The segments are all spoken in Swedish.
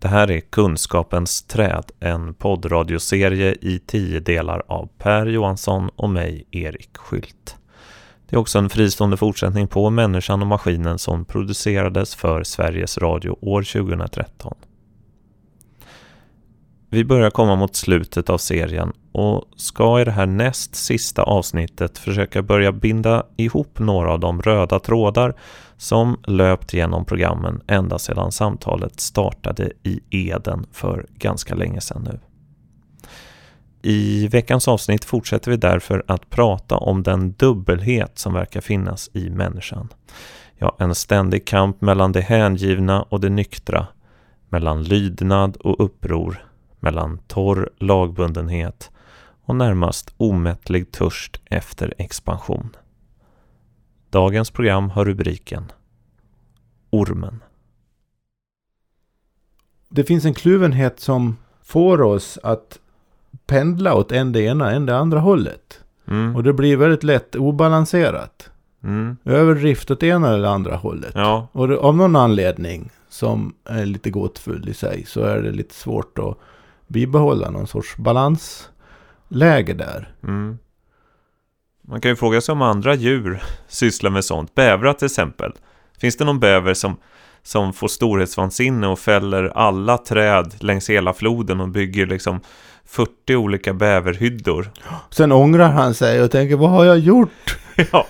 Det här är Kunskapens träd, en poddradioserie i tio delar av Per Johansson och mig, Erik Skylt. Det är också en fristående fortsättning på Människan och maskinen som producerades för Sveriges Radio år 2013. Vi börjar komma mot slutet av serien och ska i det här näst sista avsnittet försöka börja binda ihop några av de röda trådar som löpt genom programmen ända sedan samtalet startade i Eden för ganska länge sedan nu. I veckans avsnitt fortsätter vi därför att prata om den dubbelhet som verkar finnas i människan. Ja, en ständig kamp mellan det hängivna och det nyktra, mellan lydnad och uppror, mellan torr lagbundenhet och närmast omättlig törst efter expansion. Dagens program har rubriken Ormen. Det finns en kluvenhet som får oss att pendla åt en det ena, en det andra hållet. Mm. Och det blir väldigt lätt obalanserat. Mm. Överdrift åt ena eller andra hållet. Ja, Och det, av någon anledning som är lite gåtfull i sig så är det lite svårt att bibehålla någon sorts balansläge där. mm. Man kan ju fråga sig om andra djur sysslar med sånt. Bävrar till exempel. Finns det någon bäver som, som får storhetsvansinne och fäller alla träd längs hela floden och bygger liksom 40 olika bäverhyddor? Sen ångrar han sig och tänker vad har jag gjort? Ja.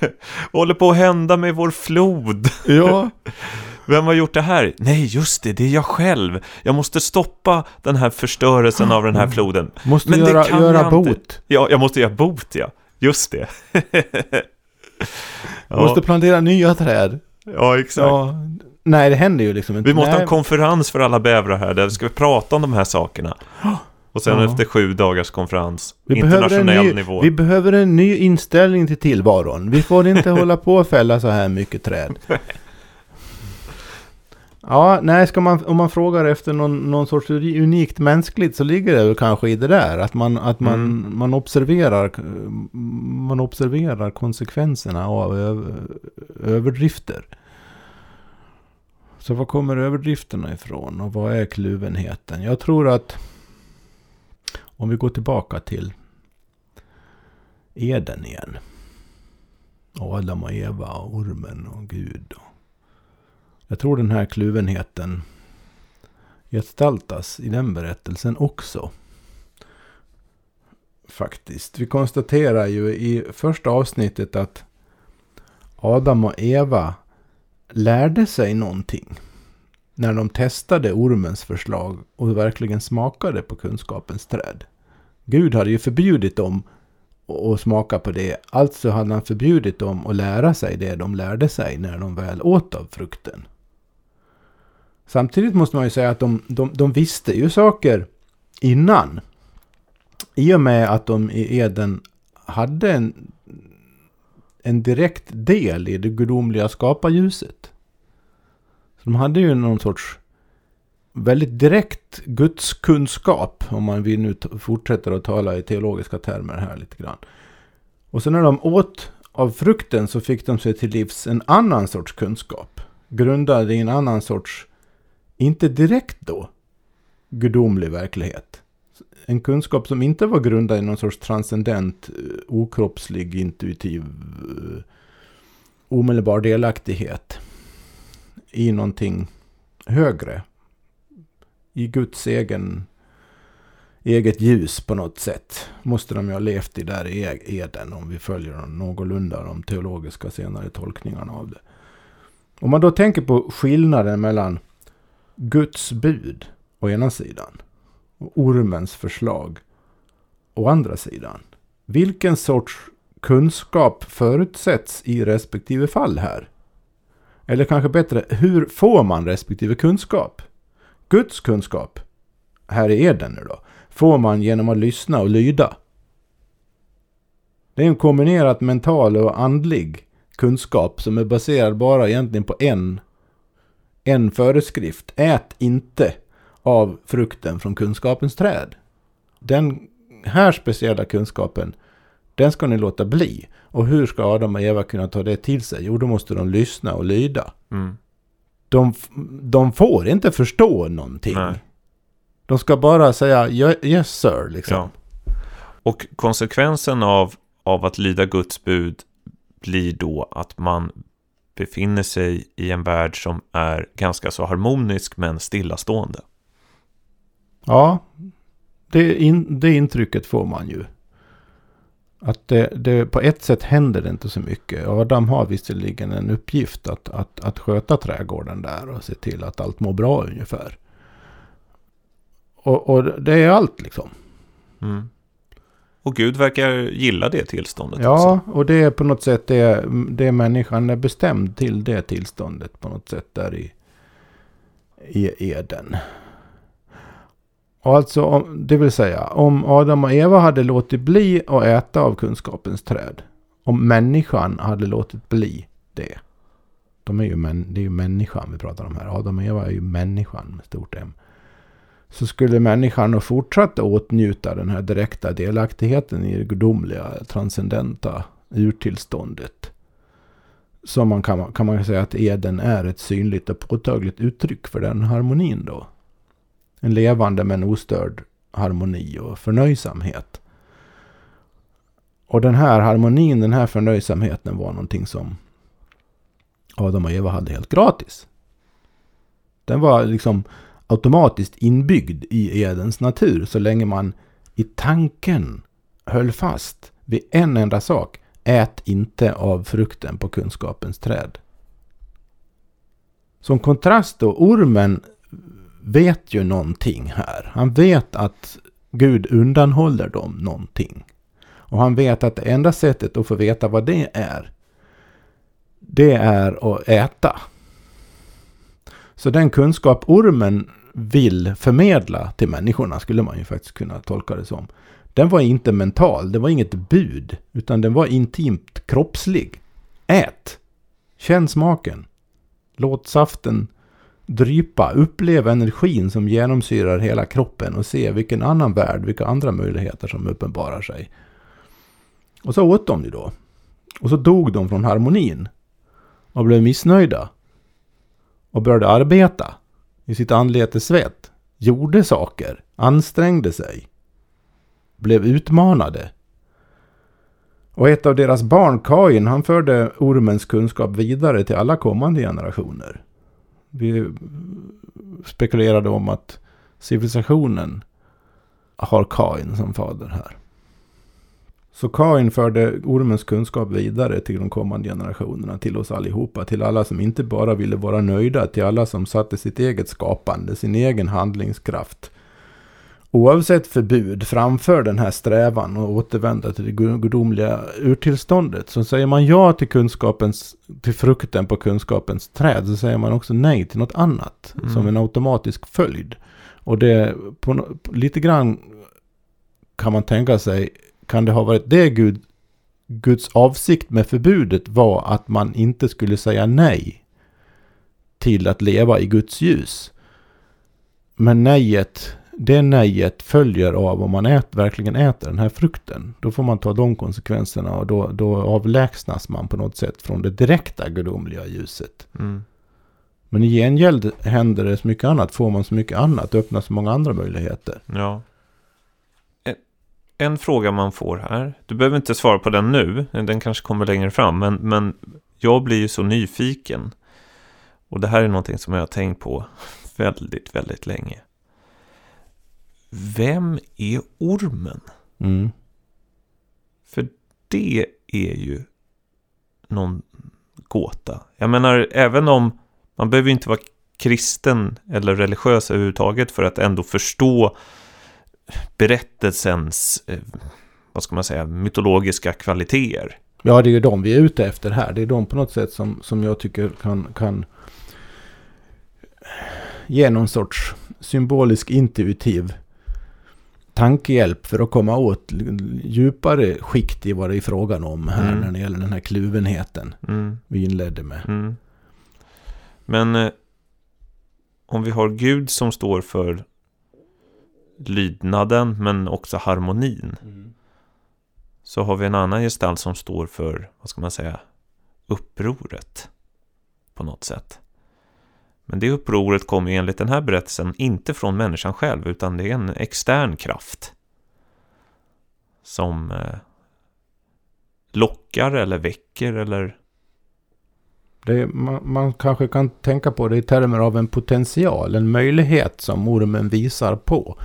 Vad håller på att hända med vår flod? Ja, Vem har gjort det här? Nej, just det, det är jag själv. Jag måste stoppa den här förstörelsen av den här floden. måste Men det göra, kan göra jag inte. bot. Ja, jag måste göra bot, ja. Just det. ja, Måste plantera nya träd. ja, exakt. Ja, nej, det händer ju liksom inte. Vi måste ha nej. en konferens för alla bävrar här, där vi ska prata om de här sakerna. Och sen Ja. efter sju dagars konferens, Vi internationell ny, nivå. vi behöver en ny inställning till tillvaron. Vi får inte hålla på och fälla så här mycket träd. Ja, nej, ska man, om man frågar efter någon, någon sorts unikt mänskligt så ligger det väl kanske i det där. Att man, att man, Mm. man, observerar, man observerar konsekvenserna av över, överdrifter. Så var kommer överdrifterna ifrån och vad är kluvenheten? Jag tror att om vi går tillbaka till Eden igen. Adam och Eva och ormen och Gud. Jag tror den här kluvenheten gestaltas i den berättelsen också. Faktiskt. Vi konstaterar ju i första avsnittet att Adam och Eva lärde sig någonting. När de testade ormens förslag och verkligen smakade på kunskapens träd. Gud hade ju förbjudit dem att smaka på det. Alltså hade han förbjudit dem att lära sig det de lärde sig när de väl åt av frukten. Samtidigt måste man ju säga att de, de, de visste ju saker innan. I och med att de i Eden hade en, en direkt del i det gudomliga skaparljuset. Så de hade ju någon sorts väldigt direkt gudskunskap, om man vill nu fortsätter att tala i teologiska termer här lite grann. Och sen när de åt av frukten så fick de sig till livs en annan sorts kunskap. Grundad i en annan sorts, inte direkt då, gudomlig verklighet. En kunskap som inte var grundad i någon sorts transcendent, eh, okroppslig, intuitiv, eh, omedelbar delaktighet i någonting högre. I Guds egen, eget ljus på något sätt. Måste de ju ha levt i där i e-, Eden om vi följer dem någorlunda de teologiska senare tolkningarna av det. Om man då tänker på skillnaden mellan Guds bud å ena sidan och ormens förslag å andra sidan. Vilken sorts kunskap förutsätts i respektive fall här? Eller kanske bättre, hur får man respektive kunskap? Guds kunskap, här i Eden nu då, får man genom att lyssna och lyda. Det är en kombinerat mental och andlig kunskap som är baserad bara egentligen på en, en föreskrift. Ät inte av frukten från kunskapens träd. Den här speciella kunskapen, den ska ni låta bli. Och hur ska Adam och Eva kunna ta det till sig? Jo, då måste de lyssna och lyda. Mm. de, de får inte förstå någonting. Nej. De ska bara säga "Ja- yes sir liksom. Ja. Och konsekvensen av, av att lyda Guds bud blir då att man befinner sig i en värld som är ganska så harmonisk men stillastående. Ja, det, in, det intrycket får man ju. Att det, det, på ett sätt händer det inte så mycket. Adam har visserligen en uppgift att, att, att sköta trädgården där och se till att allt mår bra ungefär. Och, och det är allt liksom. Mm. Och Gud verkar gilla det tillståndet också. Ja, och det är på något sätt det, det människan är bestämd till det tillståndet på något sätt där i, i Eden. Och alltså, om- det vill säga, om Adam och Eva hade låtit bli att äta av kunskapens träd. Om människan hade låtit bli det. De är ju män, det är ju människan vi pratar om här. Adam och Eva är ju människan med stort M. Så skulle människan nog fortsatt åtnjuta den här direkta delaktigheten i det gudomliga, transcendenta urtillståndet. Som man kan, kan man säga att Eden är ett synligt och påtagligt uttryck för den harmonin då. En levande men ostörd harmoni och förnöjsamhet. Och den här harmonin, den här förnöjsamheten var någonting som Adam och Eva hade helt gratis. Den var liksom automatiskt inbyggd i Edens natur så länge man i tanken höll fast vid en enda sak. Ät inte av frukten på kunskapens träd. Som kontrast då, ormen vet ju någonting här. Han vet att Gud undanhåller dem någonting. Och han vet att det enda sättet att få veta vad det är, det är att äta. Så den kunskap ormen vill förmedla till människorna skulle man ju faktiskt kunna tolka det som. Den var inte mental, det var inget bud, utan den var intimt kroppslig. Ät! Känn smaken. Låt saften drypa, upplev energin som genomsyrar hela kroppen och se vilken annan värld, vilka andra möjligheter som uppenbarar sig. Och så åt de ju då. Och så dog de från harmonin. Och blev missnöjda. Och började arbeta. I sitt anletes svett. Gjorde saker. Ansträngde sig. Blev utmanade. Och ett av deras barn, Kain, han förde ormens kunskap vidare till alla kommande generationer. Vi spekulerade om att civilisationen har Kain som fader här. Så Kain förde ormens kunskap vidare till de kommande generationerna, till oss allihopa, till alla som inte bara ville vara nöjda, till alla som satte sitt eget skapande, sin egen handlingskraft. Oavsett förbud framför den här strävan och återvända till det gudomliga urtillståndet. Så säger man ja till kunskapens, till frukten på kunskapens träd, så säger man också nej till något annat. Mm. Som en automatisk följd. Och det, på, lite grann kan man tänka sig, kan det ha varit det Gud, Guds avsikt med förbudet var att man inte skulle säga nej till att leva i Guds ljus. Men nejet, det nejet följer av om man ät, verkligen äter den här frukten. Då får man ta de konsekvenserna och då, då avlägsnas man på något sätt från det direkta gudomliga ljuset. Mm. Men i gengäld händer det så mycket annat, får man så mycket annat, öppnas så många andra möjligheter. Ja. En, fråga man får här. Du behöver inte svara på den nu. Den kanske kommer längre fram. Men, men jag blir ju så nyfiken. Och det här är någonting som jag har tänkt på väldigt, väldigt länge. Vem är ormen? Mm. För det är ju någon gåta. Jag menar, även om man behöver inte vara kristen eller religiös överhuvudtaget för att ändå förstå berättelsens, eh, vad ska man säga, mytologiska kvaliteter. Ja, det är ju de vi är ute efter här. Det är de på något sätt som, som jag tycker kan, kan ge någon sorts symbolisk intuitiv tankehjälp för att komma åt djupare skikt i vad det är frågan om här Mm. när det gäller den här kluvenheten Mm, vi inledde med. mm. Men eh, om vi har Gud som står för lydnaden men också harmonin. Så har vi en annan gestalt som står för, vad ska man säga, upproret. På något sätt. Men det upproret kommer enligt den här berättelsen inte från människan själv utan det är en extern kraft. Som eh, lockar eller väcker eller... Det, man, man, kanske kan tänka på det i termer av en potential, en möjlighet som ormen visar på.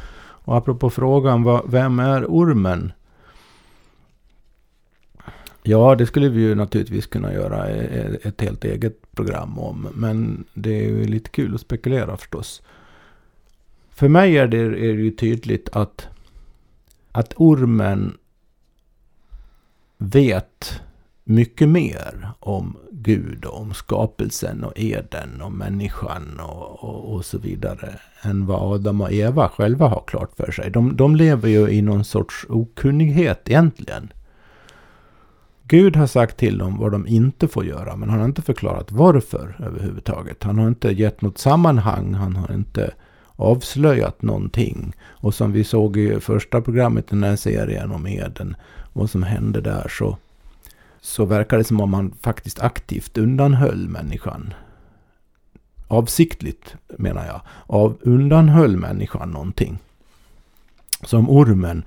Och apropå frågan, vad, vem är ormen? Ja, det skulle vi ju naturligtvis kunna göra e, e, ett helt eget program om. Men det är ju lite kul att spekulera förstås. För mig är det, är det ju tydligt att, att ormen vet mycket mer om Gud och om skapelsen och Eden och människan och, och, och, så vidare än vad Adam och Eva själva har klart för sig. De, de lever ju i någon sorts okunnighet egentligen. Gud har sagt till dem vad de inte får göra, men han har inte förklarat varför överhuvudtaget. Han har inte gett något sammanhang, han har inte avslöjat någonting. Och som vi såg i första programmet i den här serien om Eden, vad som hände där, så, så verkar det som om han faktiskt aktivt undanhöll människan. Avsiktligt, menar jag. Av undanhöll människan någonting. Som ormen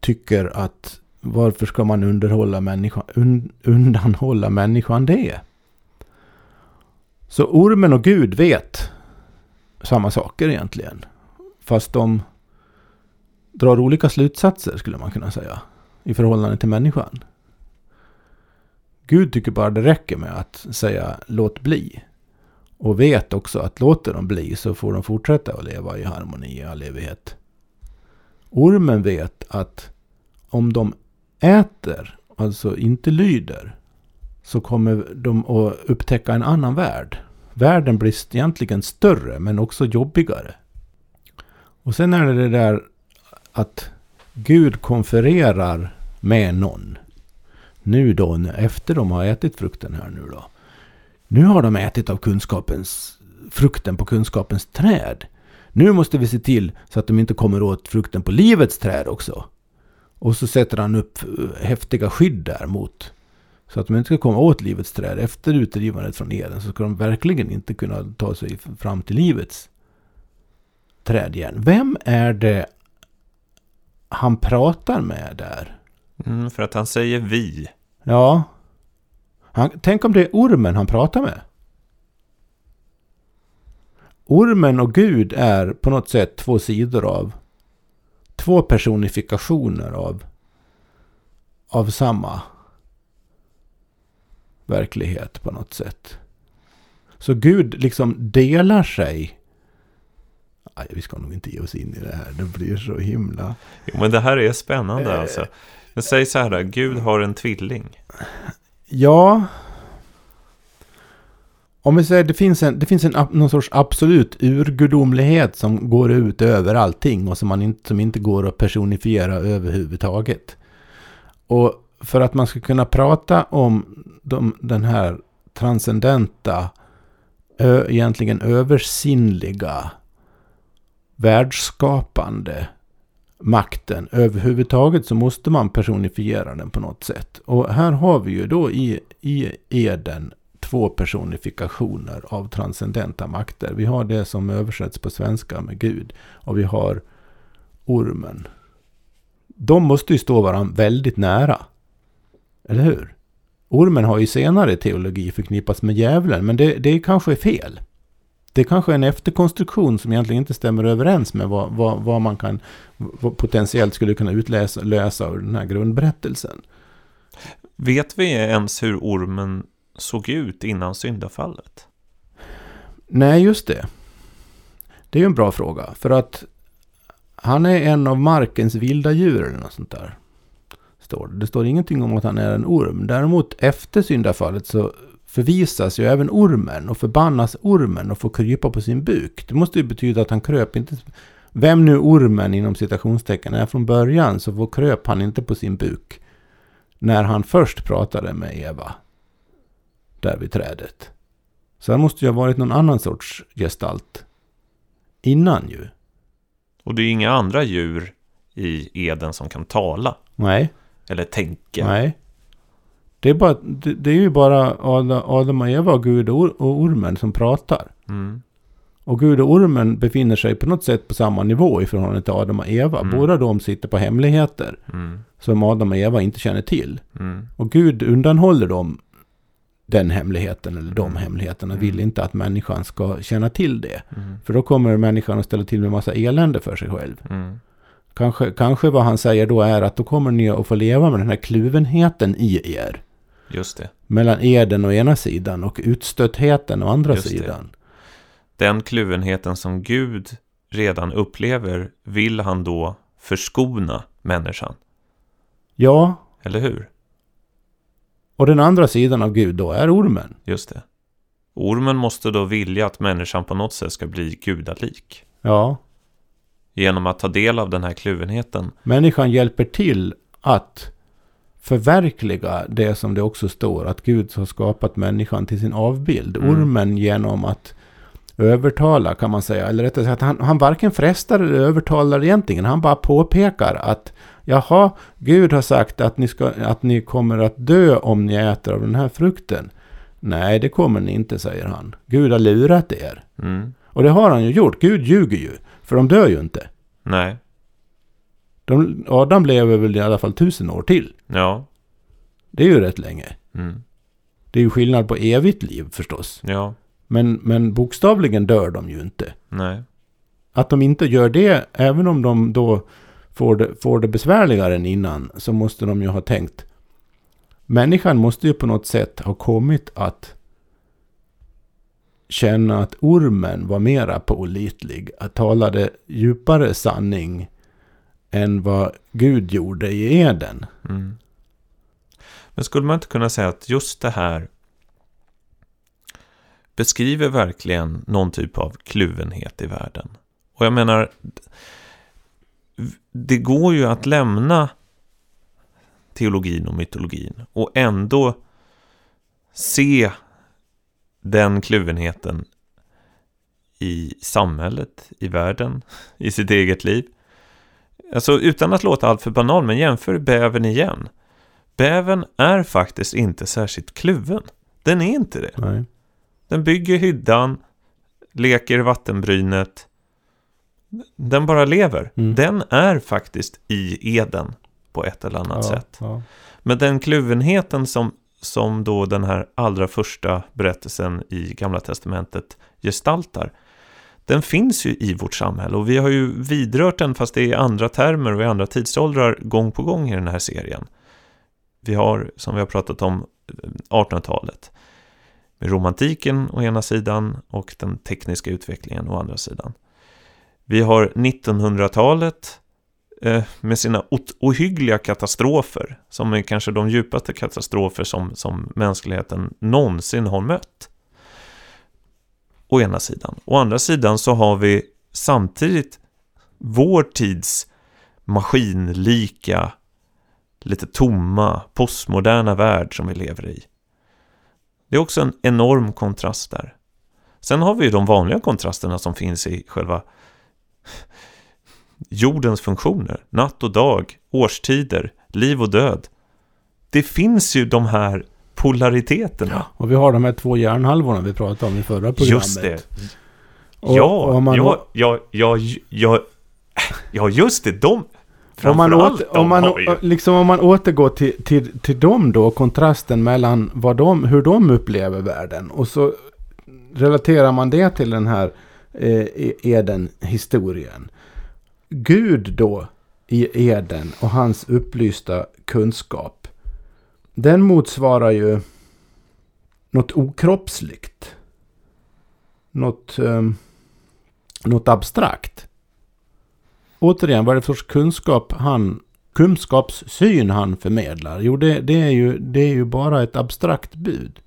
tycker att varför ska man underhålla människa, un, undanhålla människan det? Så ormen och Gud vet samma saker egentligen. Fast de drar olika slutsatser skulle man kunna säga. I förhållande till människan. Gud tycker bara det räcker med att säga låt bli. Och vet också att låter de bli så får de fortsätta att leva i harmoni i all evighet. Ormen vet att om de äter, alltså inte lyder, så kommer de att upptäcka en annan värld. Världen blir egentligen större men också jobbigare. Och sen är det det där att Gud konfererar med någon. Nu då, efter de har ätit frukten här nu då. Nu har de ätit av kunskapens, frukten på kunskapens träd. Nu måste vi se till så att de inte kommer åt frukten på livets träd också. Och så sätter han upp eh, häftiga skydd där mot. Så att de inte ska komma åt livets träd. Efter utdrivandet från Eden så ska de verkligen inte kunna ta sig fram till livets träd igen. Vem är det han pratar med där? Mm, för att han säger vi. Ja. Han, tänk om det är ormen han pratar med. Ormen och Gud är på något sätt två sidor av två personifikationer av, av samma verklighet på något sätt. Så Gud liksom delar sig. Aj, vi ska nog inte ge oss in i det här, det blir så himla... Jo, men det här är spännande eh, alltså. Men säg så här, då, Gud har en tvilling. Ja, om vi säger det finns en, det finns en någon sorts absolut urgudomlighet som går ut över allting och som, man inte, som inte går att personifiera överhuvudtaget. Och för att man ska kunna prata om de, den här transcendenta, ö, egentligen översinnliga, världsskapande makten överhuvudtaget så måste man personifiera den på något sätt. Och här har vi ju då i, i Eden två personifikationer av transcendenta makter. Vi har det som översätts på svenska med Gud. Och vi har ormen. De måste ju stå varandra väldigt nära. Eller hur? Ormen har ju senare teologi förknippats med djävulen, men det, det kanske är fel. Det kanske är en efterkonstruktion som egentligen inte stämmer överens med vad, vad, vad man kan vad potentiellt skulle kunna utläsa lösa ur den här grundberättelsen. Vet vi ens hur ormen såg ut innan syndafallet? Nej, just det. Det är ju en bra fråga. För att han är en av markens vilda djur eller något sånt där. Står det. det står ingenting om att han är en orm. Däremot efter syndafallet så förvisas ju även ormen och förbannas ormen och får krypa på sin buk. Det måste ju betyda att han kröp inte... Vem nu ormen inom citationstecken är från början så kröp han inte på sin buk. När han först pratade med Eva där vid trädet. Så han måste ju ha varit någon annan sorts gestalt innan ju. Och det är inga andra djur i Eden som kan tala. Nej. Eller tänka. Nej. Det är, bara, det, det är ju bara Adam, och Eva, Gud och, ormen som pratar. Mm. Och Gud och ormen befinner sig på något sätt på samma nivå i förhållande till Adam och Eva. Mm. Båda de sitter på hemligheter Mm. som Adam och Eva inte känner till. Mm. Och Gud undanhåller dem den hemligheten eller de Mm. hemligheterna. Mm. Vill inte att människan ska känna till det. Mm. För då kommer människan att ställa till med massa elände för sig själv. Mm. Kanske, kanske vad han säger då är att då kommer ni att få leva med den här kluvenheten i er. Just det. Mellan eden å ena sidan och utstöttheten å andra Just det. sidan. Den kluvenheten som Gud redan upplever vill han då förskona människan. Ja, Eller hur? och den andra sidan av Gud då är ormen. Just det. Ormen måste då vilja att människan på något sätt ska bli gudalik. Ja, Genom att ta del av den här kluvenheten. människan hjälper till att förverkliga det som det också står att Gud har skapat människan till sin avbild. Mm. Ormen genom att övertala kan man säga. Eller rättare sagt, han, han varken frestar eller övertalar egentligen. Han bara påpekar att jaha, Gud har sagt att ni, ska, att ni kommer att dö om ni äter av den här frukten. Nej, det kommer ni inte, säger han. Gud har lurat er. Mm. Och det har han ju gjort. Gud ljuger ju. För de dör ju inte. Nej. De, Adam lever väl i alla fall tusen år till. Ja. Det är ju rätt länge. Mm. Det är ju skillnad på evigt liv förstås. Ja. Men, men bokstavligen dör de ju inte. Nej. Att de inte gör det, även om de då får det, får det besvärligare än innan, så måste de ju ha tänkt. Människan måste ju på något sätt ha kommit att känna att ormen var mera pålitlig, att talade djupare sanning än vad Gud gjorde i Eden. Mm. Men skulle man inte kunna säga att just det här beskriver verkligen någon typ av kluvenhet i världen? Och jag menar, det går ju att lämna teologin och mytologin och ändå se den kluvenheten i samhället, i världen, i sitt eget liv. Alltså utan att låta allt för banal, men jämför bävern igen. Bävern är faktiskt inte särskilt kluven. Den är inte det. Nej. Den bygger hyddan, leker vattenbrynet. Den bara lever. Mm. Den är faktiskt i Eden på ett eller annat Ja, sätt. ja. Men den kluvenheten som, som då den här allra första berättelsen i Gamla Testamentet gestaltar, den finns ju i vårt samhälle och vi har ju vidrört den fast det är i andra termer och i andra tidsåldrar gång på gång i den här serien. Vi har, som vi har pratat om, 1800-talet. Med romantiken å ena sidan och den tekniska utvecklingen å andra sidan. Vi har 1900-talet eh, med sina ohyggliga katastrofer, som är kanske de djupaste katastrofer som, som mänskligheten någonsin har mött. Å ena sidan. Å andra sidan så har vi samtidigt vår tids maskinlika, lite tomma, postmoderna värld som vi lever i. Det är också en enorm kontrast där. Sen har vi ju de vanliga kontrasterna som finns i själva jordens funktioner. Natt och dag, årstider, liv och död. Det finns ju de här polariteterna. Och vi har de här två hjärnhalvorna vi pratade om i förra programmet. Just det. Och- ja, och man- ja, ja, ja, ja, ja, just det. De, Om man, åter, om, man, ju... liksom om man återgår till, till, till dem då, kontrasten mellan vad de, hur de upplever världen. Och så relaterar man det till den här eh, Eden-historien. Gud då i Eden och hans upplysta kunskap. Den motsvarar ju något okroppsligt. Något, um, något abstrakt. Återigen, vad är det för kunskap han, kunskapssyn han förmedlar? Jo, det, det, är ju, det är ju bara ett abstrakt bud.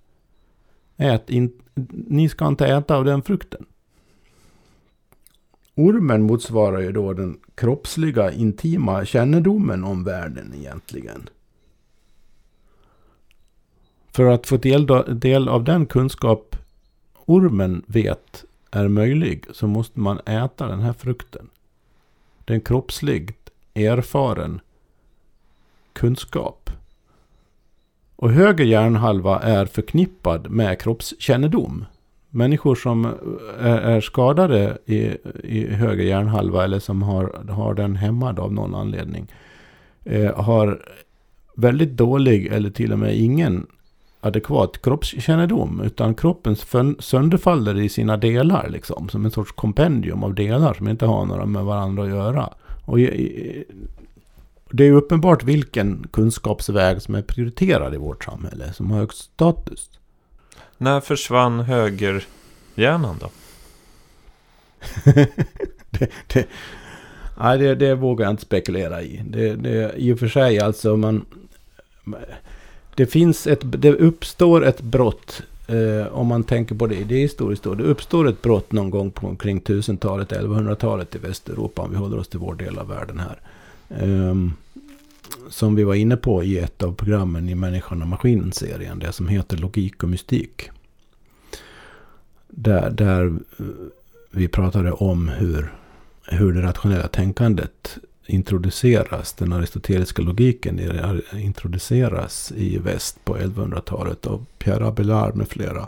Ät in, ni ska inte äta av den frukten. Ormen motsvarar ju då den kroppsliga, intima kännedomen om världen egentligen. För att få del, del av den kunskap ormen vet är möjlig så måste man äta den här frukten. Det är en kroppsligt erfaren kunskap. Och höger hjärnhalva är förknippad med kroppskännedom. Människor som är, är skadade i, i höger hjärnhalva eller som har, har den hämmad av någon anledning. Eh, har väldigt dålig eller till och med ingen adekvat kroppskännedom. Utan kroppen sönderfaller i sina delar liksom. Som en sorts kompendium av delar som inte har några med varandra att göra. Och det är uppenbart vilken kunskapsväg som är prioriterad i vårt samhälle. Som har högst status. När försvann högerhjärnan då? det, det, nej, det, det vågar jag inte spekulera i. Det, det, I och för sig alltså man... Det finns ett... Det uppstår ett brott. Eh, om man tänker på det, det är historiskt då. Det uppstår ett brott någon gång på omkring 1000-talet, 1100-talet i Västeuropa. Om vi håller oss till vår del av världen här. Eh, som vi var inne på i ett av programmen i Människan och maskinen-serien. Det som heter Logik och mystik. Där, där eh, vi pratade om hur, hur det rationella tänkandet introduceras. Den aristoteliska logiken introduceras i väst på 1100-talet av Pierre Abelard med flera.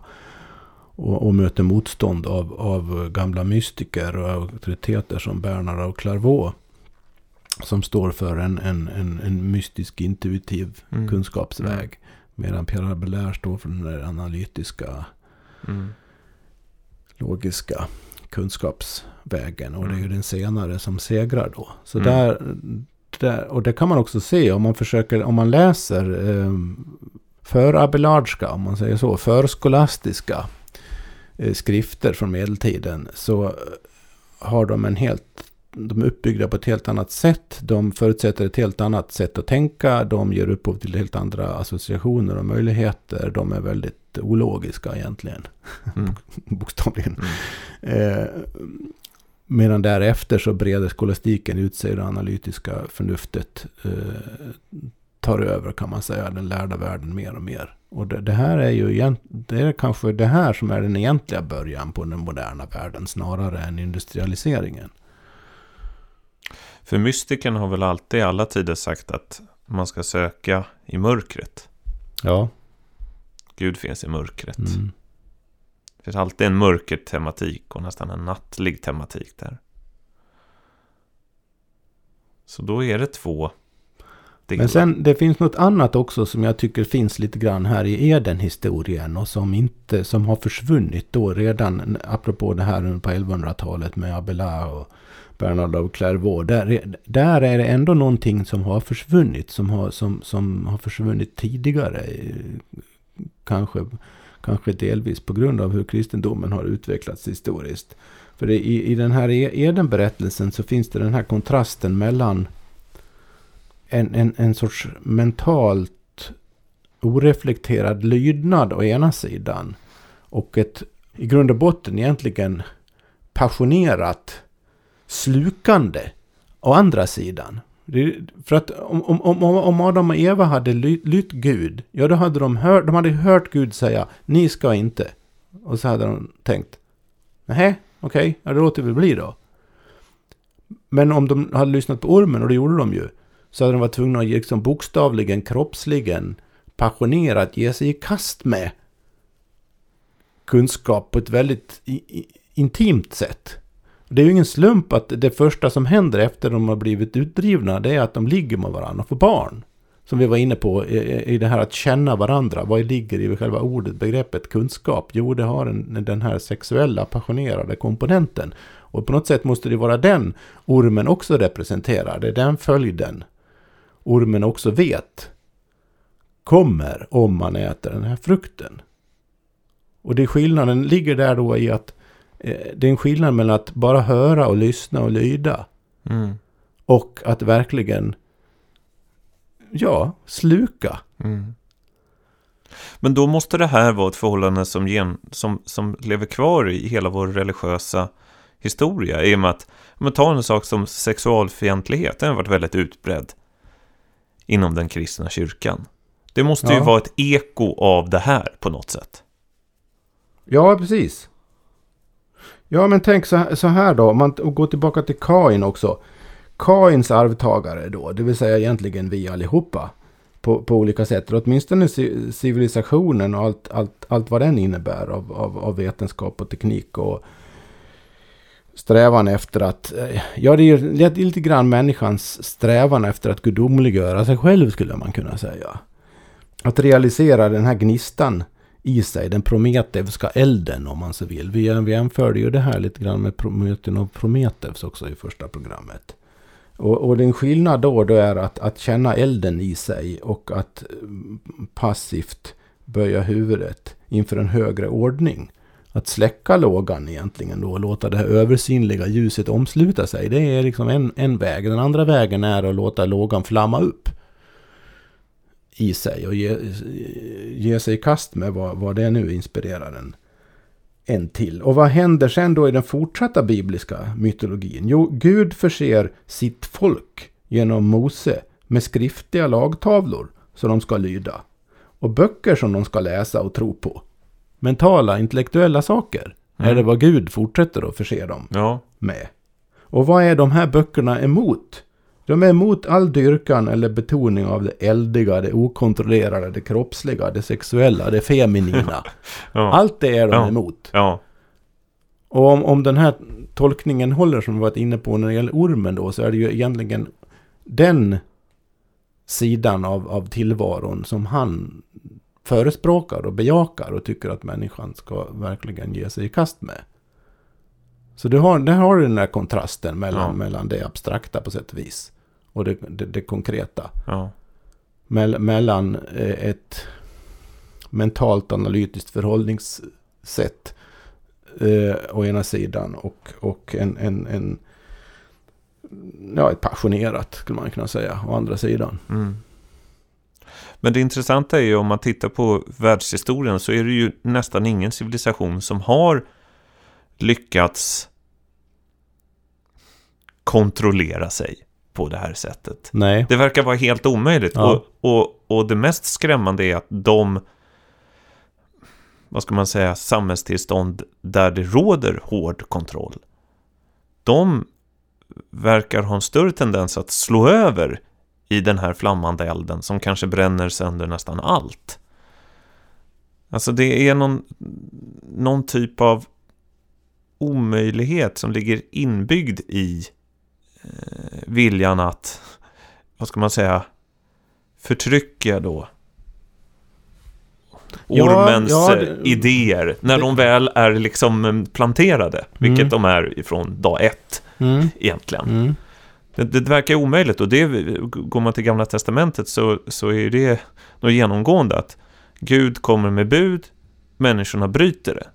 Och, och möter motstånd av, av gamla mystiker och auktoriteter som Bernard av Clairvaux. Som står för en, en, en, en mystisk intuitiv mm. kunskapsväg. Medan Pierre Abelard står för den analytiska, mm. logiska kunskapsvägen. Och det är ju mm. den senare som segrar då. Så mm. där, där, och det kan man också se om man försöker, om man läser eh, för abelardska, om man säger så, förskolastiska eh, skrifter från medeltiden. Så har de en helt de är uppbyggda på ett helt annat sätt. De förutsätter ett helt annat sätt att tänka. De ger upphov till helt andra associationer och möjligheter. De är väldigt ologiska egentligen. Mm. Bokstavligen. Mm. Eh, medan därefter så breder skolastiken ut sig. Det analytiska förnuftet eh, tar över kan man säga. Den lärda världen mer och mer. Och det, det, här är ju det är kanske det här som är den egentliga början på den moderna världen. Snarare än industrialiseringen. För mystiken har väl alltid i alla tider sagt att man ska söka i mörkret. Ja. Gud finns i mörkret. Mm. Det finns alltid en mörker tematik och nästan en nattlig tematik där. Så då är det två delar. Men sen det finns något annat också som jag tycker finns lite grann här i Eden-historien och som inte, som har försvunnit då redan, apropå det här på 1100-talet med Abelard och Bernard av Clairvaux. Där, där är det ändå någonting som har försvunnit. Som har, som, som har försvunnit tidigare. Kanske, kanske delvis på grund av hur kristendomen har utvecklats historiskt. För i, i den här e- Eden-berättelsen så finns det den här kontrasten mellan en, en, en sorts mentalt oreflekterad lydnad å ena sidan. Och ett i grund och botten egentligen passionerat slukande å andra sidan för att om, om, om Adam och Eva hade lytt Gud, ja då hade de hört, de hade hört Gud säga ni ska inte. Och så hade de tänkt, nej, okej, okay, ja, det låter väl bli då. Men om de hade lyssnat på ormen, och det gjorde de ju, så hade de varit tvungna att liksom bokstavligen, kroppsligen, passionerat ge sig i kast med kunskap på ett väldigt intimt sätt. Det är ju ingen slump att det första som händer efter de har blivit utdrivna det är att de ligger med varandra och får barn. Som vi var inne på i det här att känna varandra. Vad ligger i själva ordet, begreppet kunskap? Jo, det har en, den här sexuella, passionerade komponenten. Och på något sätt måste det vara den ormen också representerar. Det är den följden ormen också vet kommer om man äter den här frukten. Och det skillnaden ligger där då i att det är en skillnad mellan att bara höra och lyssna och lyda. Mm. Och att verkligen, ja, sluka. Mm. Men då måste det här vara ett förhållande som, gen, som, som lever kvar i hela vår religiösa historia. I och med att, om man tar en sak som sexualfientlighet, den har varit väldigt utbredd inom den kristna kyrkan. Det måste ja. ju vara ett eko av det här på något sätt. Ja, precis. Ja, men tänk så här då. Om man går tillbaka till Kain också. Kains arvtagare då, det vill säga egentligen vi allihopa. på, på olika sätt. Åtminstone civilisationen och allt, allt, allt vad den innebär av, av, av vetenskap och teknik. och strävan efter att, eh, ja det är, det är lite grann människans strävan efter att gudomliggöra sig själv skulle man kunna säga. Att realisera den här gnistan i sig, den prometevska elden om man så vill. Vi, vi jämförde ju det här lite grann med möten av Prometheus också i första programmet. Och, och den skillnad då, då är att, att känna elden i sig och att mm, passivt böja huvudet inför en högre ordning. Att släcka lågan egentligen då och låta det här översinnliga ljuset omsluta sig. Det är liksom en, en väg. Den andra vägen är att låta lågan flamma upp i sig och ge, ge sig i kast med vad, vad det nu inspirerar en, en till. Och vad händer sen då i den fortsatta bibliska mytologin? Jo, Gud förser sitt folk genom Mose med skriftliga lagtavlor som de ska lyda. Och böcker som de ska läsa och tro på. Mentala, intellektuella saker mm. är det vad Gud fortsätter att förse dem ja. med. Och vad är de här böckerna emot? De är emot all dyrkan eller betoning av det eldiga, det okontrollerade, det kroppsliga, det sexuella, det feminina. ja. Allt det är de ja. emot. Ja. Och om, om den här tolkningen håller som vi varit inne på när det gäller ormen då, så är det ju egentligen den sidan av, av tillvaron som han förespråkar och bejakar och tycker att människan ska verkligen ge sig i kast med. Så du har, där har du den där kontrasten mellan, ja. mellan det abstrakta på sätt och vis och det, det, det konkreta. Ja. Mell, mellan eh, ett mentalt analytiskt förhållningssätt eh, å ena sidan och, och en, en, en ja, ett passionerat skulle man kunna säga å andra sidan. Mm. Men det intressanta är ju om man tittar på världshistorien så är det ju nästan ingen civilisation som har lyckats kontrollera sig på det här sättet. Nej. Det verkar vara helt omöjligt. Ja. Och, och, och det mest skrämmande är att de, vad ska man säga, samhällstillstånd där det råder hård kontroll, de verkar ha en större tendens att slå över i den här flammande elden som kanske bränner sönder nästan allt. Alltså det är någon, någon typ av omöjlighet som ligger inbyggd i viljan att, vad ska man säga, förtrycka då ormens ja, ja, det, idéer när det, de väl är liksom planterade, vilket mm. de är ifrån dag ett mm. egentligen. Mm. Det, det verkar omöjligt och det, går man till Gamla Testamentet så, så är det något genomgående att Gud kommer med bud, människorna bryter det.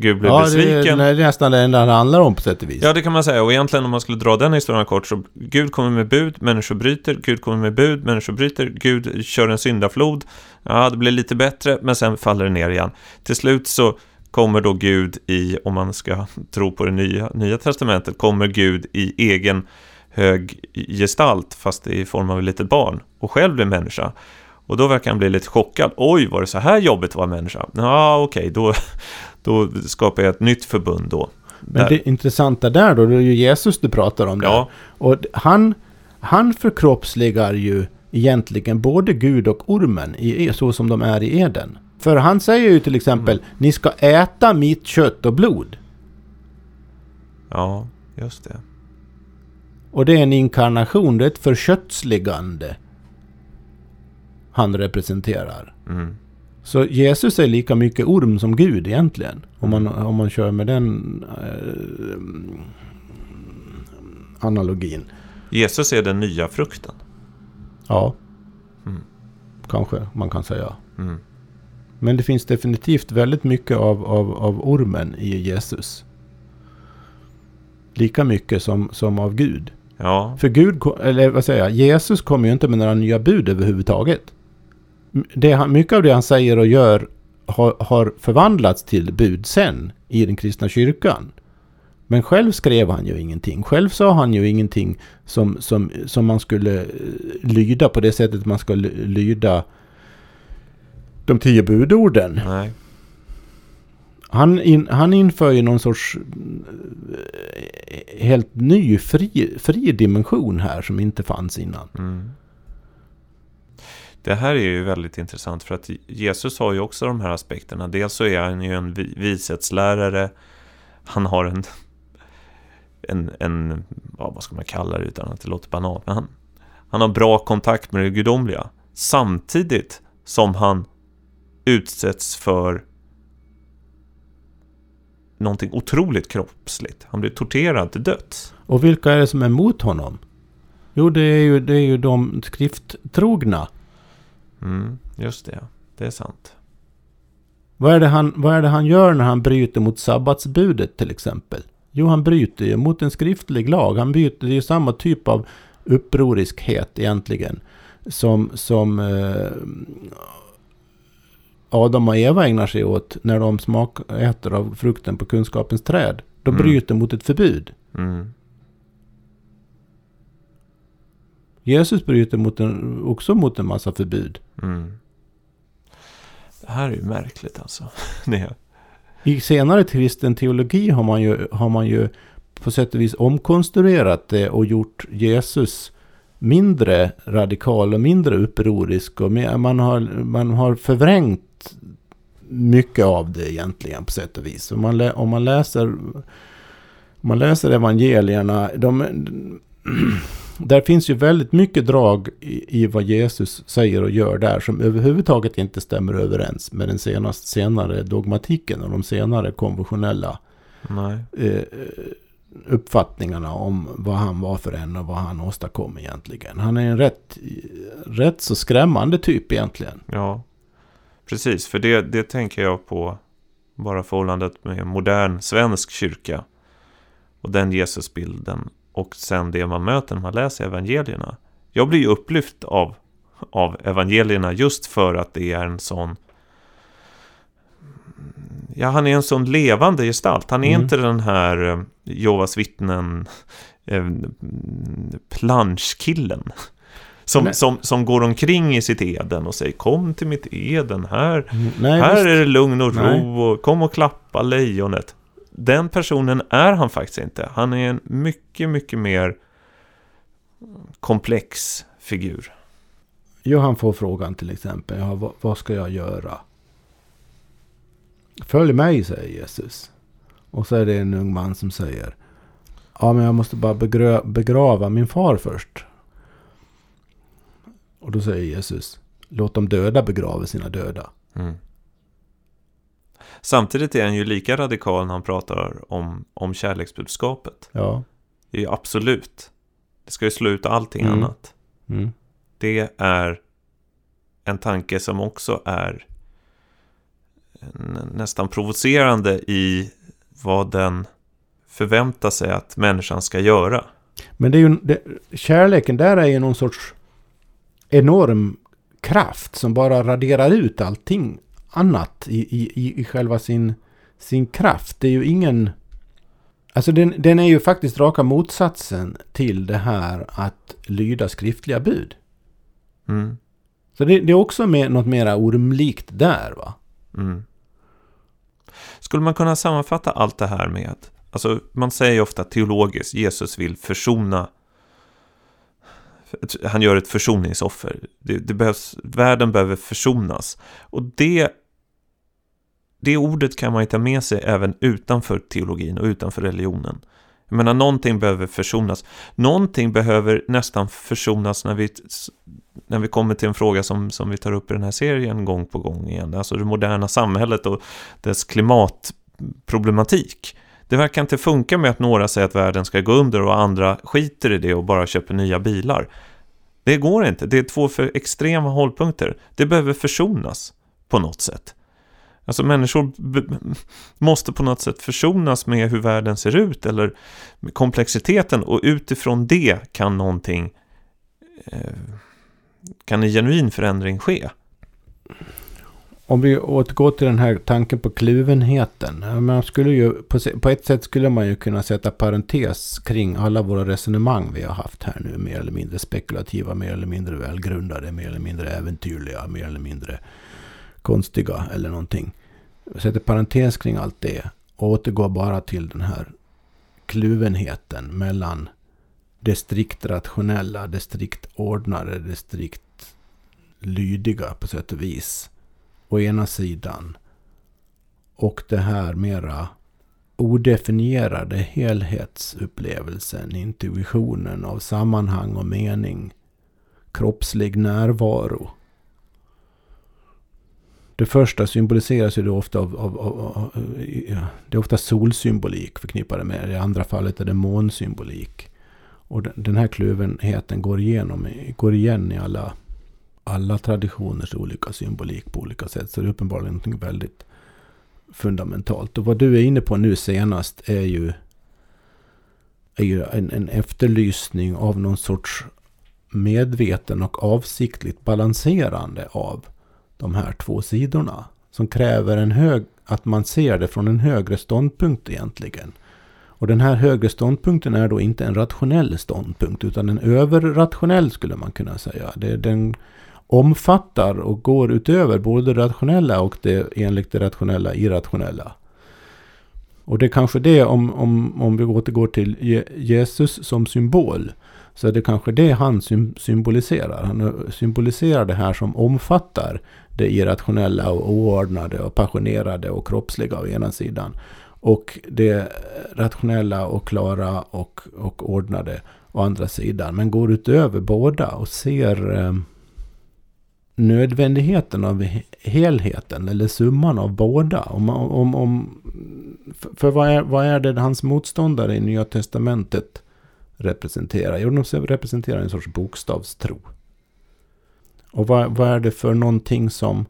Gud blev ja, besviken. Det är nästan det enda det handlar om på sätt och vis. Ja, det kan man säga. Och egentligen om man skulle dra den historien kort så Gud kommer med bud, människor bryter, Gud kommer med bud, människor bryter, Gud kör en syndaflod. Ja, det blir lite bättre, men sen faller det ner igen. Till slut så kommer då Gud i, om man ska tro på det nya, nya testamentet, kommer Gud i egen hög gestalt, fast i form av ett litet barn, och själv blir människa. Och då verkar han bli lite chockad. Oj, var det så här jobbigt att vara människa? Ja, okej, okay, då, då skapar jag ett nytt förbund då. Men där. det intressanta där då, det är ju Jesus du pratar om. Ja. Där. Och han, han förkroppsligar ju egentligen både Gud och ormen i, så som de är i Eden. För han säger ju till exempel, mm. ni ska äta mitt kött och blod. Ja, just det. Och det är en inkarnation, det är ett förkötsligande han representerar. Mm. Så Jesus är lika mycket orm som Gud egentligen. Om man, om man kör med den eh, analogin. Jesus är den nya frukten. Ja. Mm. Kanske man kan säga. Mm. Men det finns definitivt väldigt mycket av, av, av ormen i Jesus. Lika mycket som, som av Gud. Ja. För Gud, eller vad säger jag, Jesus kommer ju inte med några nya bud överhuvudtaget det, mycket av det han säger och gör har, har förvandlats till bud sen i den kristna kyrkan. Men själv skrev han ju ingenting. Själv sa han ju ingenting som, som, som man skulle eh, lyda på det sättet man skulle lyda de tio budorden. Nej. Han, in, han inför ju någon sorts eh, helt ny fri, fri dimension här som inte fanns innan. Mm. Det här är ju väldigt intressant för att Jesus har ju också de här aspekterna. Dels så är han ju en vishetslärare. Han har en, en, en ja, vad ska man kalla det utan att det låter banalt. Men han, han har bra kontakt med det gudomliga. Samtidigt som han utsätts för någonting otroligt kroppsligt. Han blir torterad till döds. Och vilka är det som är emot honom? Jo, det är ju, det är ju de skrifttrogna. Mm, just det. Det är sant. Vad är, det han, vad är det han gör när han bryter mot sabbatsbudet till exempel? Jo, han bryter ju mot en skriftlig lag. Han bryter, ju samma typ av upproriskhet egentligen. Som, som eh, Adam och Eva ägnar sig åt när de smak, äter av frukten på kunskapens träd. De Mm. bryter mot ett förbud. Mm. Jesus bryter mot en, också mot en massa förbud. Mm. Det här är ju märkligt alltså. Nej. I senare kristen teologi har man, ju, har man ju på sätt och vis omkonstruerat det och gjort Jesus mindre radikal och mindre upprorisk. Och mer- man, har, man har förvrängt mycket av det egentligen på sätt och vis. Om man, om man läser om man läser evangelierna, de, där finns ju väldigt mycket drag i, i vad Jesus säger och gör där som överhuvudtaget inte stämmer överens med den senast, senare dogmatiken och de senare konventionella eh, uppfattningarna om vad han var för en och vad han åstadkom egentligen. Han är en rätt, rätt så skrämmande typ egentligen. Ja, precis. För det, det tänker jag på bara förhållandet med modern svensk kyrka. Och den Jesusbilden. Och sen det man möter när man läser evangelierna. Jag blir ju upplyft av, av evangelierna just för att det är en sån... Ja, han är en sån levande gestalt. Han är Mm. inte den här eh, Jehovas vittnen eh, planschkillen. Som, Nej. som, som går omkring i sitt Eden och säger Kom till mitt Eden, här, Nej, här visst. är det lugn och ro och kom och klappa lejonet. Den personen är han faktiskt inte. Han är en mycket, mycket mer komplex figur. Johan får frågan till exempel. Ja, vad, ska jag göra? Följ mig, säger Jesus. Och så är det en ung man som säger. Ja, men jag måste bara begrava min far först. Och då säger Jesus. Låt de döda begrava sina döda. Mm. Samtidigt är han ju lika radikal när han pratar om, om kärleksbudskapet. Ja. Det är ju absolut. Det ska ju slå ut allting Mm. annat. Mm. Det är en tanke som också är nä- nästan provocerande i vad den förväntar sig att människan ska göra. Men det är ju, det, kärleken där är ju någon sorts enorm kraft som bara raderar ut allting annat i, i, i- själva sin, sin kraft. Det är ju ingen... Alltså den, den är ju faktiskt raka motsatsen till det här att lyda skriftliga bud. Mm, Så det, det är också med, något mera ormlikt där va? mm. Skulle man kunna sammanfatta allt det här med att, alltså man säger ju ofta teologiskt, Jesus vill försona han gör ett försoningsoffer. Det, det behövs, världen behöver försonas. Och det, det ordet kan man ju ta med sig även utanför teologin och utanför religionen. Jag menar, någonting behöver försonas. Någonting behöver nästan försonas när vi, när vi kommer till en fråga som, som vi tar upp i den här serien gång på gång igen. Alltså det moderna samhället och dess klimatproblematik. Det verkar inte funka med att några säger att världen ska gå under och andra skiter i det och bara köper nya bilar. Det går inte. Det är två för extrema hållpunkter. Det behöver försonas på något sätt. Alltså människor måste på något sätt försonas med hur världen ser ut eller med komplexiteten och utifrån det kan någonting eh, kan en genuin förändring ske. Om vi återgår till den här tanken på kluvenheten. Man skulle ju, på, på ett sätt skulle man ju kunna sätta parentes kring alla våra resonemang vi har haft här nu. Mer eller mindre spekulativa, mer eller mindre välgrundade, mer eller mindre äventyrliga, mer eller mindre konstiga eller någonting. Sätter parentes kring allt det och återgår bara till den här kluvenheten mellan det strikt rationella, det strikt ordnade, det strikt lydiga på sätt och vis. Å ena sidan. Och det här mera odefinierade helhetsupplevelsen, intuitionen av sammanhang och mening, kroppslig närvaro. Det första symboliseras ju då ofta av, av, av, av det är ofta solsymbolik förknippade med det. I andra fallet är det månsymbolik. Och den här kluvenheten går, igenom, går igen i alla, alla traditioners olika symbolik på olika sätt. Så det är uppenbarligen något väldigt fundamentalt. Och vad du är inne på nu senast är ju, är ju en, en efterlysning av någon sorts medveten och avsiktligt balanserande av de här två sidorna. Som kräver en hög, att man ser det från en högre ståndpunkt egentligen. Och den här högre ståndpunkten är då inte en rationell ståndpunkt utan en överrationell skulle man kunna säga. Det, den omfattar och går utöver både det rationella och det enligt det rationella irrationella. Och det är kanske det om, om, om vi återgår till Jesus som symbol. Så är det kanske det han symboliserar. Han symboliserar det här som omfattar det irrationella och oordnade och passionerade och kroppsliga å ena sidan. Och det rationella och klara och, och ordnade å andra sidan. Men går utöver båda och ser eh, nödvändigheten av helheten eller summan av båda. Om, om, om, för vad är, vad är det hans motståndare i Nya Testamentet representerar? Jo, de representerar en sorts bokstavstro. Och vad, vad är det för någonting som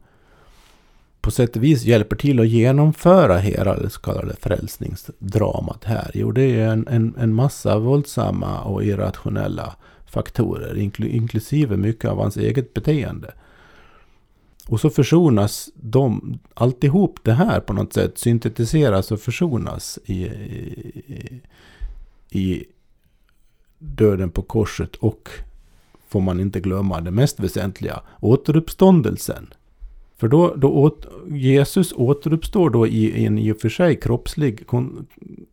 på sätt och vis hjälper till att genomföra hela det så kallade frälsningsdramat här? Jo, det är en, en, en massa våldsamma och irrationella faktorer, inkl, inklusive mycket av hans eget beteende. Och så försonas de, alltihop det här på något sätt syntetiseras och försonas i, i, i döden på korset och får man inte glömma det mest väsentliga, återuppståndelsen. För då, då åt, Jesus återuppstår då i, i en i och för sig kroppslig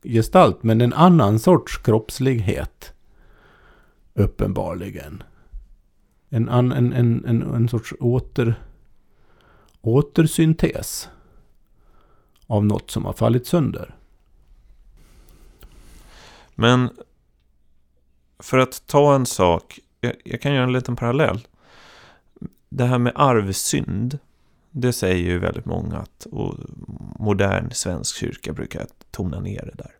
gestalt, men en annan sorts kroppslighet. Uppenbarligen. En, en, en, en, en sorts åter, återsyntes av något som har fallit sönder. Men för att ta en sak, jag, jag, kan göra en liten parallell. Det här med arvsynd, det säger ju väldigt många att och modern svensk kyrka brukar tona ner det där.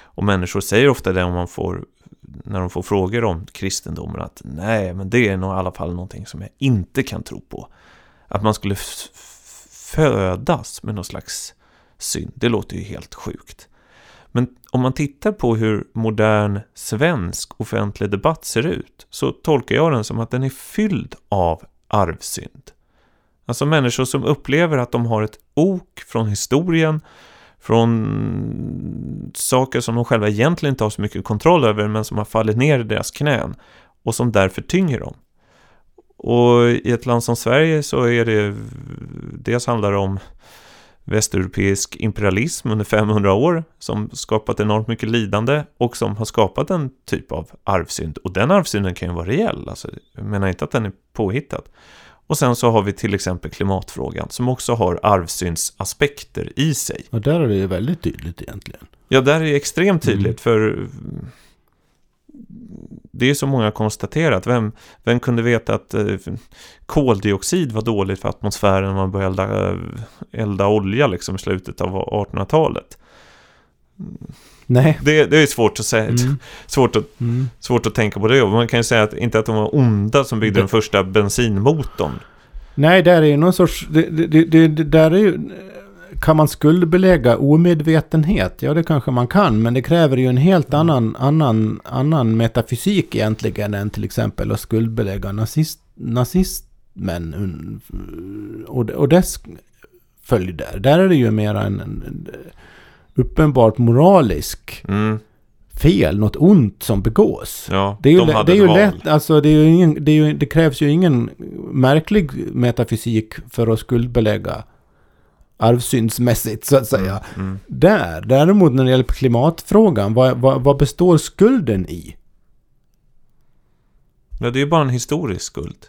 Och människor säger ofta det om man får, när de får frågor om kristendomen att nej, men det är nog i alla fall någonting som jag inte kan tro på. Att man skulle födas med någon slags synd, det låter ju helt sjukt. Men om man tittar på hur modern svensk offentlig debatt ser ut så tolkar jag den som att den är fylld av arvsynd. Alltså människor som upplever att de har ett ok från historien, från saker som de själva egentligen inte har så mycket kontroll över men som har fallit ner i deras knän och som därför tynger dem. Och i ett land som Sverige så är det dels handlar det om västeuropeisk imperialism under 500 år som skapat enormt mycket lidande och som har skapat en typ av arvsynd. Och den arvsynden kan ju vara reell, alltså, jag menar inte att den är påhittad. Och sen så har vi till exempel klimatfrågan som också har arvsynsaspekter i sig. Och där är det ju väldigt tydligt egentligen. Ja, där är det extremt tydligt mm. för det är så många konstaterat. Vem, vem kunde veta att eh, koldioxid var dåligt för atmosfären när man började elda, eh, elda olja liksom i slutet av 1800-talet? Nej. Det, det är svårt att säga. Mm. Svårt, att, mm. svårt att tänka på det. Man kan ju säga att inte att de var onda som byggde det... den första bensinmotorn. Nej, där är ju någon sorts... Det, det, det, det där är ju kan man skuldbelägga omedvetenhet? Ja, det kanske man kan, men det kräver ju en helt annan, annan, annan metafysik egentligen än till exempel att skuldbelägga nazist, nazismen och, och dess följder. Där är det ju mer en, en uppenbart moralisk mm. fel, något ont som begås. Ja, det är ju, de det är ju lätt, alltså det, är ingen, det, är ju, det krävs ju ingen märklig metafysik för att skuldbelägga arvsyndsmässigt så att säga. Mm, mm. Där, däremot när det gäller klimatfrågan, vad, vad, vad, består skulden i? Ja, det är ju bara en historisk skuld.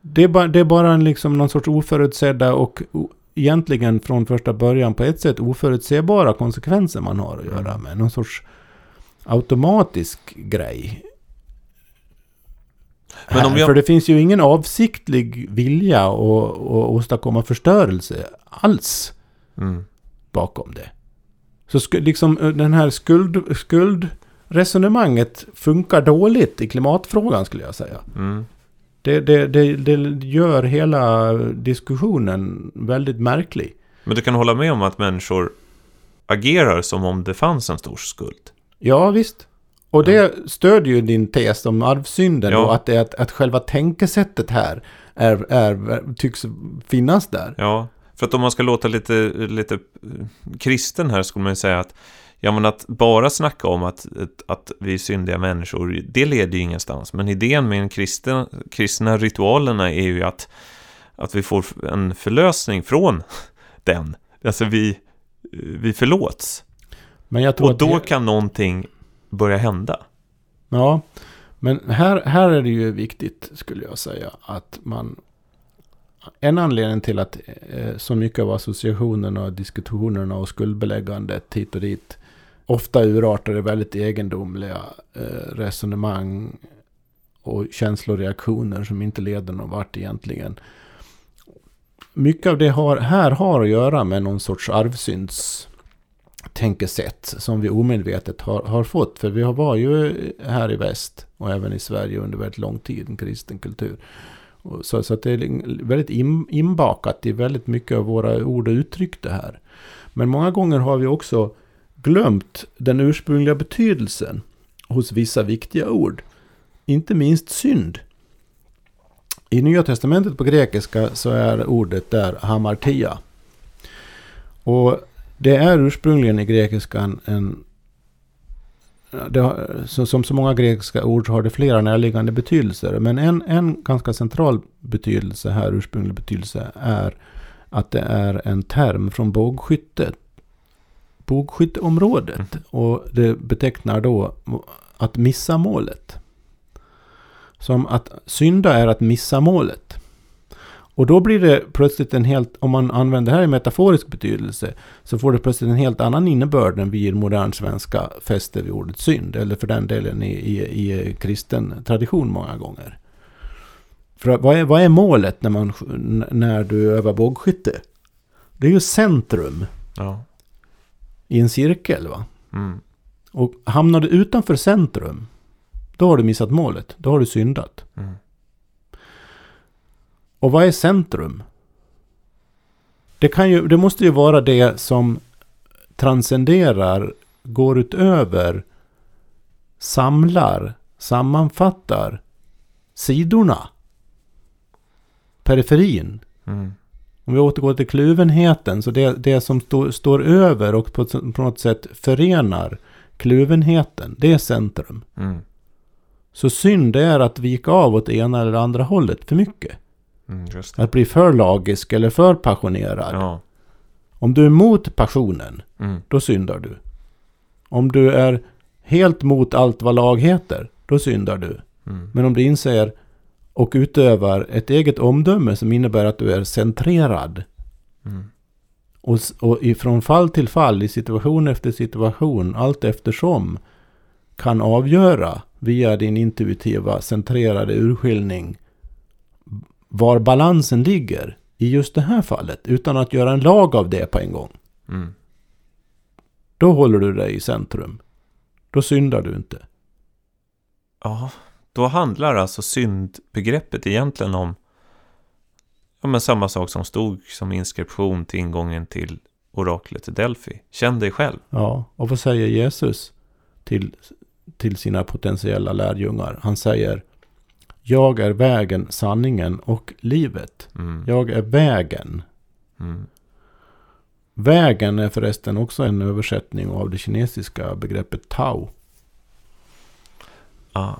Det är bara, det är bara en liksom någon sorts oförutsedda och egentligen från första början på ett sätt oförutsebara konsekvenser man har att göra Mm. med. Någon sorts automatisk grej. Men om jag- För det finns ju ingen avsiktlig vilja att, att åstadkomma förstörelse alls Mm. bakom det. Så liksom eh, den här skuld, skuldresonemanget funkar dåligt i klimatfrågan skulle jag säga. Mm. Det, det, det, det gör hela diskussionen väldigt märklig. Men du kan hålla med om att människor agerar som om det fanns en stor skuld. Ja, visst. Och det stödjer ju din tes om arvsynden Ja. och att, det, att, att själva tänkesättet här är, är, tycks finnas där. Ja, för att om man ska låta lite, lite eh, kristen här skulle man ju säga att Ja men att bara snacka om att, att, vi är syndiga människor, det leder ju ingenstans. Men idén med den kristna, kristna ritualerna är ju att, att vi får en förlösning från den. Alltså vi, vi förlåts. Men jag tror Och då det- kan någonting börja hända. Ja, men här, här är det ju viktigt skulle jag säga att man... En anledning till att eh, så mycket av associationerna och diskussionerna och skuldbeläggandet hit och dit ofta urartar i väldigt egendomliga eh, resonemang och känsloreaktioner som inte leder någon vart egentligen. Mycket av det har, här har att göra med någon sorts arvsynds tänkesätt som vi omedvetet har, har fått. För vi har var ju här i väst och även i Sverige under väldigt lång tid en kristen kultur. Så, så att det är väldigt in, inbakat i väldigt mycket av våra ord och uttryck det här. Men många gånger har vi också glömt den ursprungliga betydelsen hos vissa viktiga ord. Inte minst synd. I Nya Testamentet på grekiska så är ordet där hamartia. Och det är ursprungligen i grekiskan en... Har, så, som så många grekiska ord så har det flera närliggande betydelser. Men en, en ganska central betydelse här, ursprunglig betydelse, är att det är en term från bågskytte. Bågskytteområdet. Och det betecknar då att missa målet. Som att synda är att missa målet. Och då blir det plötsligt en helt, om man använder det här i metaforisk betydelse, så får det plötsligt en helt annan innebörd än vi i modern svenska fäster vid ordet synd. Eller för den delen i, i, i kristen tradition många gånger. För vad är, vad är målet när, man, när du övar bågskytte? Det är ju centrum Ja. i en cirkel va? Mm. Och hamnar du utanför centrum, då har du missat målet. Då har du syndat. Mm. Och vad är centrum? Det, kan ju, det måste ju vara det som transcenderar, går utöver, samlar, sammanfattar sidorna. Periferin. Mm. Om vi återgår till kluvenheten, så det, det som stå, står över och på, på något sätt förenar kluvenheten, det är centrum. Mm. Så synd är att vika av åt ena eller andra hållet för mycket. Mm. Att bli för lagisk eller för passionerad. Ja. Om du är mot passionen, Mm. då syndar du. Om du är helt mot allt vad lag heter, då syndar du. Mm. Men om du inser och utövar ett eget omdöme som innebär att du är centrerad Mm. och, och ifrån fall till fall, i situation efter situation, allt eftersom kan avgöra via din intuitiva centrerade urskiljning var balansen ligger i just det här fallet utan att göra en lag av det på en gång. Mm. Då håller du dig i centrum. Då syndar du inte. Ja, då handlar alltså syndbegreppet egentligen om ja, men samma sak som stod som inskription till ingången till oraklet i Delphi. Känn dig själv. Ja, och vad säger Jesus till, till sina potentiella lärjungar? Han säger Jag är vägen, sanningen och livet. Mm. Jag är vägen. Mm. Vägen är förresten också en översättning av det kinesiska begreppet Tao. Ah.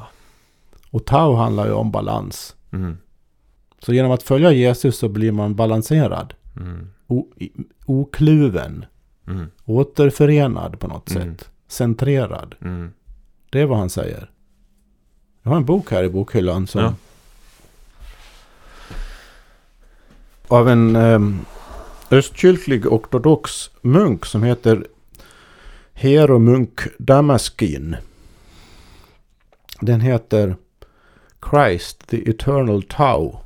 Och Tao handlar ju om balans. Mm. Så genom att följa Jesus så blir man balanserad. Mm. Okluven. Mm. Återförenad på något Mm. sätt. Centrerad. Mm. Det är vad han säger. Jag har en bok här i bokhyllan som... Ja. av en um, östkyrklig ortodox munk som heter Hieromunk Damaskin. Den heter Christ, the Eternal Tau.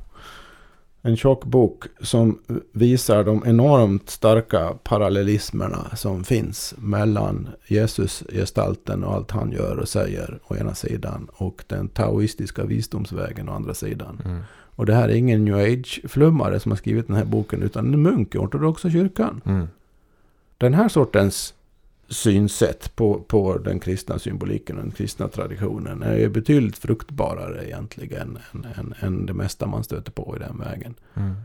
En tjock bok som visar de enormt starka parallellismerna som finns mellan Jesus-gestalten och allt han gör och säger å ena sidan och den taoistiska visdomsvägen å andra sidan. Mm. Och det här är ingen new age-flummare som har skrivit den här boken utan en munk i ortodoxa kyrkan. Mm. Den här sortens synsätt på, på den kristna symboliken och den kristna traditionen är betydligt fruktbarare egentligen än, än, än det mesta man stöter på i den vägen. Mm.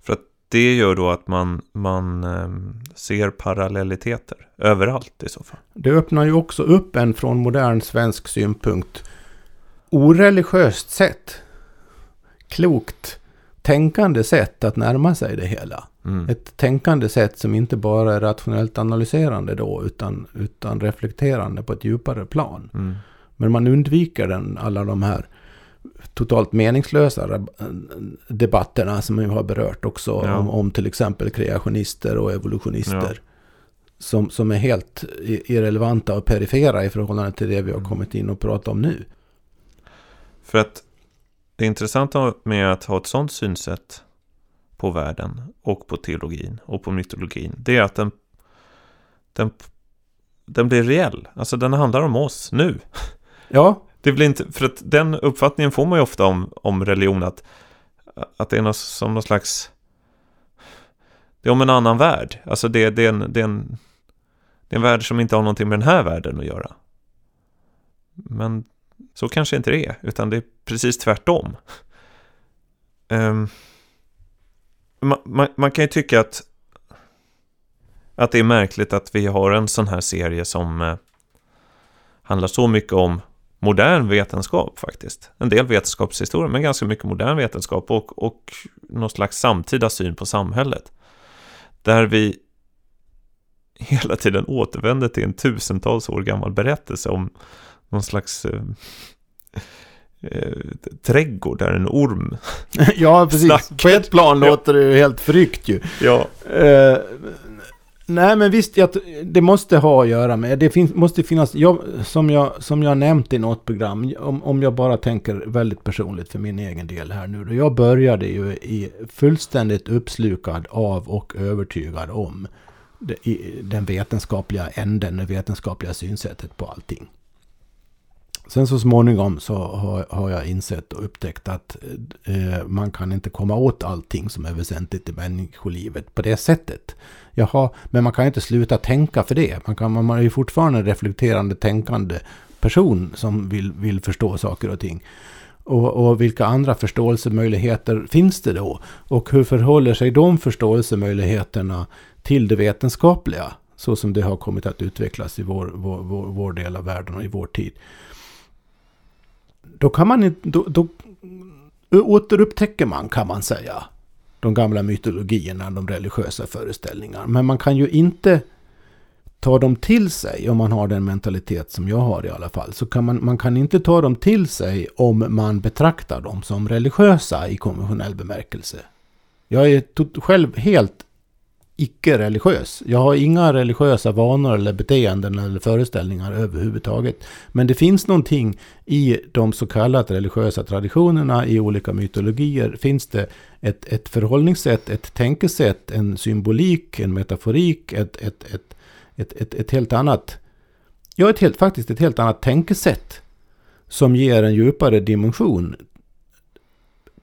För att det gör då att man, man um, ser parallelliteter överallt i så fall. Det öppnar ju också upp en från modern svensk synpunkt oreligiöst sätt. Klokt tänkande sätt att närma sig det hela. Mm. Ett tänkande sätt som inte bara är rationellt analyserande då, utan, utan reflekterande på ett djupare plan. Mm. Men man undviker den, alla de här totalt meningslösa debatterna som vi har berört också ja. om, om, till exempel kreationister och evolutionister. Ja. Som, som är helt irrelevanta och perifera i förhållande till det vi har mm. kommit in och pratat om nu. För att det intressanta med att ha ett sådant synsätt på världen och på teologin och på mytologin, det är att den, den, den blir reell. Alltså den handlar om oss nu. Ja. Det blir inte, för att den uppfattningen får man ju ofta om, om religion, att, att det är något, som någon slags... Det är om en annan värld. Alltså det, det, är en, det, är en, det är en värld som inte har någonting med den här världen att göra. Men så kanske inte det är, utan det är precis tvärtom. Ehm, um, man, man, man, kan ju tycka att, att det är märkligt att vi har en sån här serie som eh, handlar så mycket om modern vetenskap faktiskt. En del vetenskapshistoria, men ganska mycket modern vetenskap och, och någon slags samtida syn på samhället. Där vi hela tiden återvänder till en tusentals år gammal berättelse om någon slags eh, eh, trädgård där en orm Ja, precis. Snackar. På ett plan låter det ju helt frykt ju. Ja. Eh, nej, men visst, jag, det måste ha att göra med, det finns, måste finnas, jag, som, jag, som jag nämnt i något program, om, om jag bara tänker väldigt personligt för min egen del här nu, då jag började ju i fullständigt uppslukad av och övertygad om den vetenskapliga änden, det vetenskapliga synsättet på allting. Sen så småningom så har, har jag insett och upptäckt att eh, man kan inte komma åt allting som är väsentligt i människolivet på det sättet. Jaha, men man kan inte sluta tänka för det. Man, kan, man är ju fortfarande en reflekterande, tänkande person som vill, vill förstå saker och ting. Och, och, vilka andra förståelsemöjligheter finns det då? Och hur förhåller sig de förståelsemöjligheterna till det vetenskapliga? Så som det har kommit att utvecklas i vår, vår, vår, vår del av världen och i vår tid då kan man inte, då, då återupptäcker man kan man säga de gamla mytologierna, de religiösa föreställningarna. Men man kan ju inte ta dem till sig om man har den mentalitet som jag har i alla fall. Så kan man, man kan inte ta dem till sig om man betraktar dem som religiösa i konventionell bemärkelse. Jag är själv helt icke-religiös. Jag har inga religiösa vanor eller beteenden eller föreställningar överhuvudtaget. Men det finns någonting i de så kallade religiösa traditionerna, i olika mytologier, finns det ett, ett förhållningssätt, ett tänkesätt, en symbolik, en metaforik, ett, ett, ett, ett, ett, ett helt annat, ja, ett helt, faktiskt ett helt annat tänkesätt som ger en djupare dimension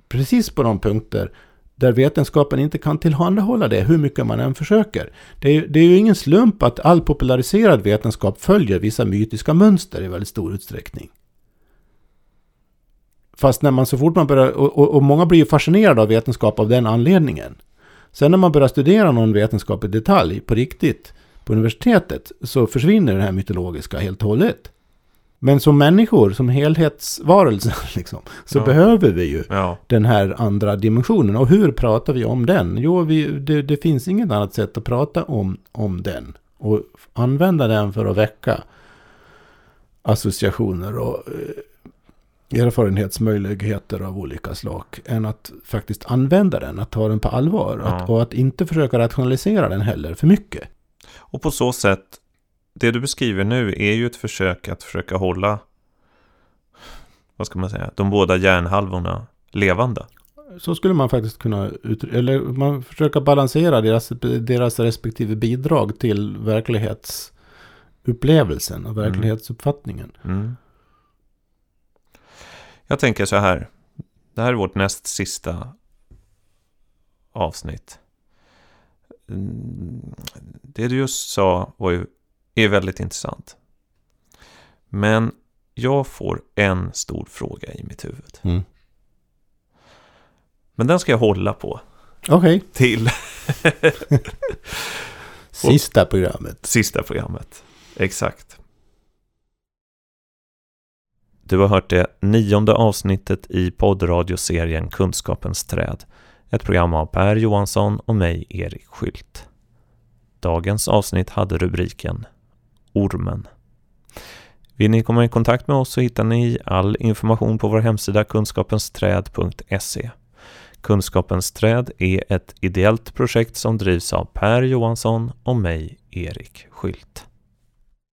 precis på de punkter där vetenskapen inte kan tillhandahålla det hur mycket man än försöker. Det är, det är ju ingen slump att all populariserad vetenskap följer vissa mytiska mönster i väldigt stor utsträckning. Fast när man så fort man börjar, och, och, och många blir ju fascinerade av vetenskap av den anledningen. Sen när man börjar studera någon vetenskap i detalj på riktigt på universitetet så försvinner det här mytologiska helt och hållet. Men som människor, som helhetsvarelser, liksom, så ja. behöver vi ju ja. den här andra dimensionen. Och hur pratar vi om den? Jo, vi, det, det, finns inget annat sätt att prata om, om den. Och använda den för att väcka associationer och, erfarenhetsmöjligheter av olika slag än att faktiskt använda den, att ta den på allvar Ja. att, och att inte försöka rationalisera den heller för mycket. Och på så sätt, det du beskriver nu är ju ett försök att försöka hålla, vad ska man säga, de båda hjärnhalvorna levande. Så skulle man faktiskt kunna, ut, eller man försöka balansera deras, deras respektive bidrag till verklighetsupplevelsen och verklighetsuppfattningen. Mm. Jag tänker så här. Det här är vårt näst sista avsnitt. Mm, Det du just sa var ju, är väldigt intressant. Men jag får en stor fråga i mitt huvud. Mm. Men den ska jag hålla på Okej, till sista programmet. sista programmet. Exakt. Du har hört det nionde avsnittet i poddradioserien Kunskapens träd. Ett program av Per Johansson och mig, Erik Skylt. Dagens avsnitt hade rubriken Ormen. Vill ni komma i kontakt med oss så hittar ni all information på vår hemsida kunskapensträd.se. Kunskapens träd är ett ideellt projekt som drivs av Per Johansson och mig, Erik Skylt.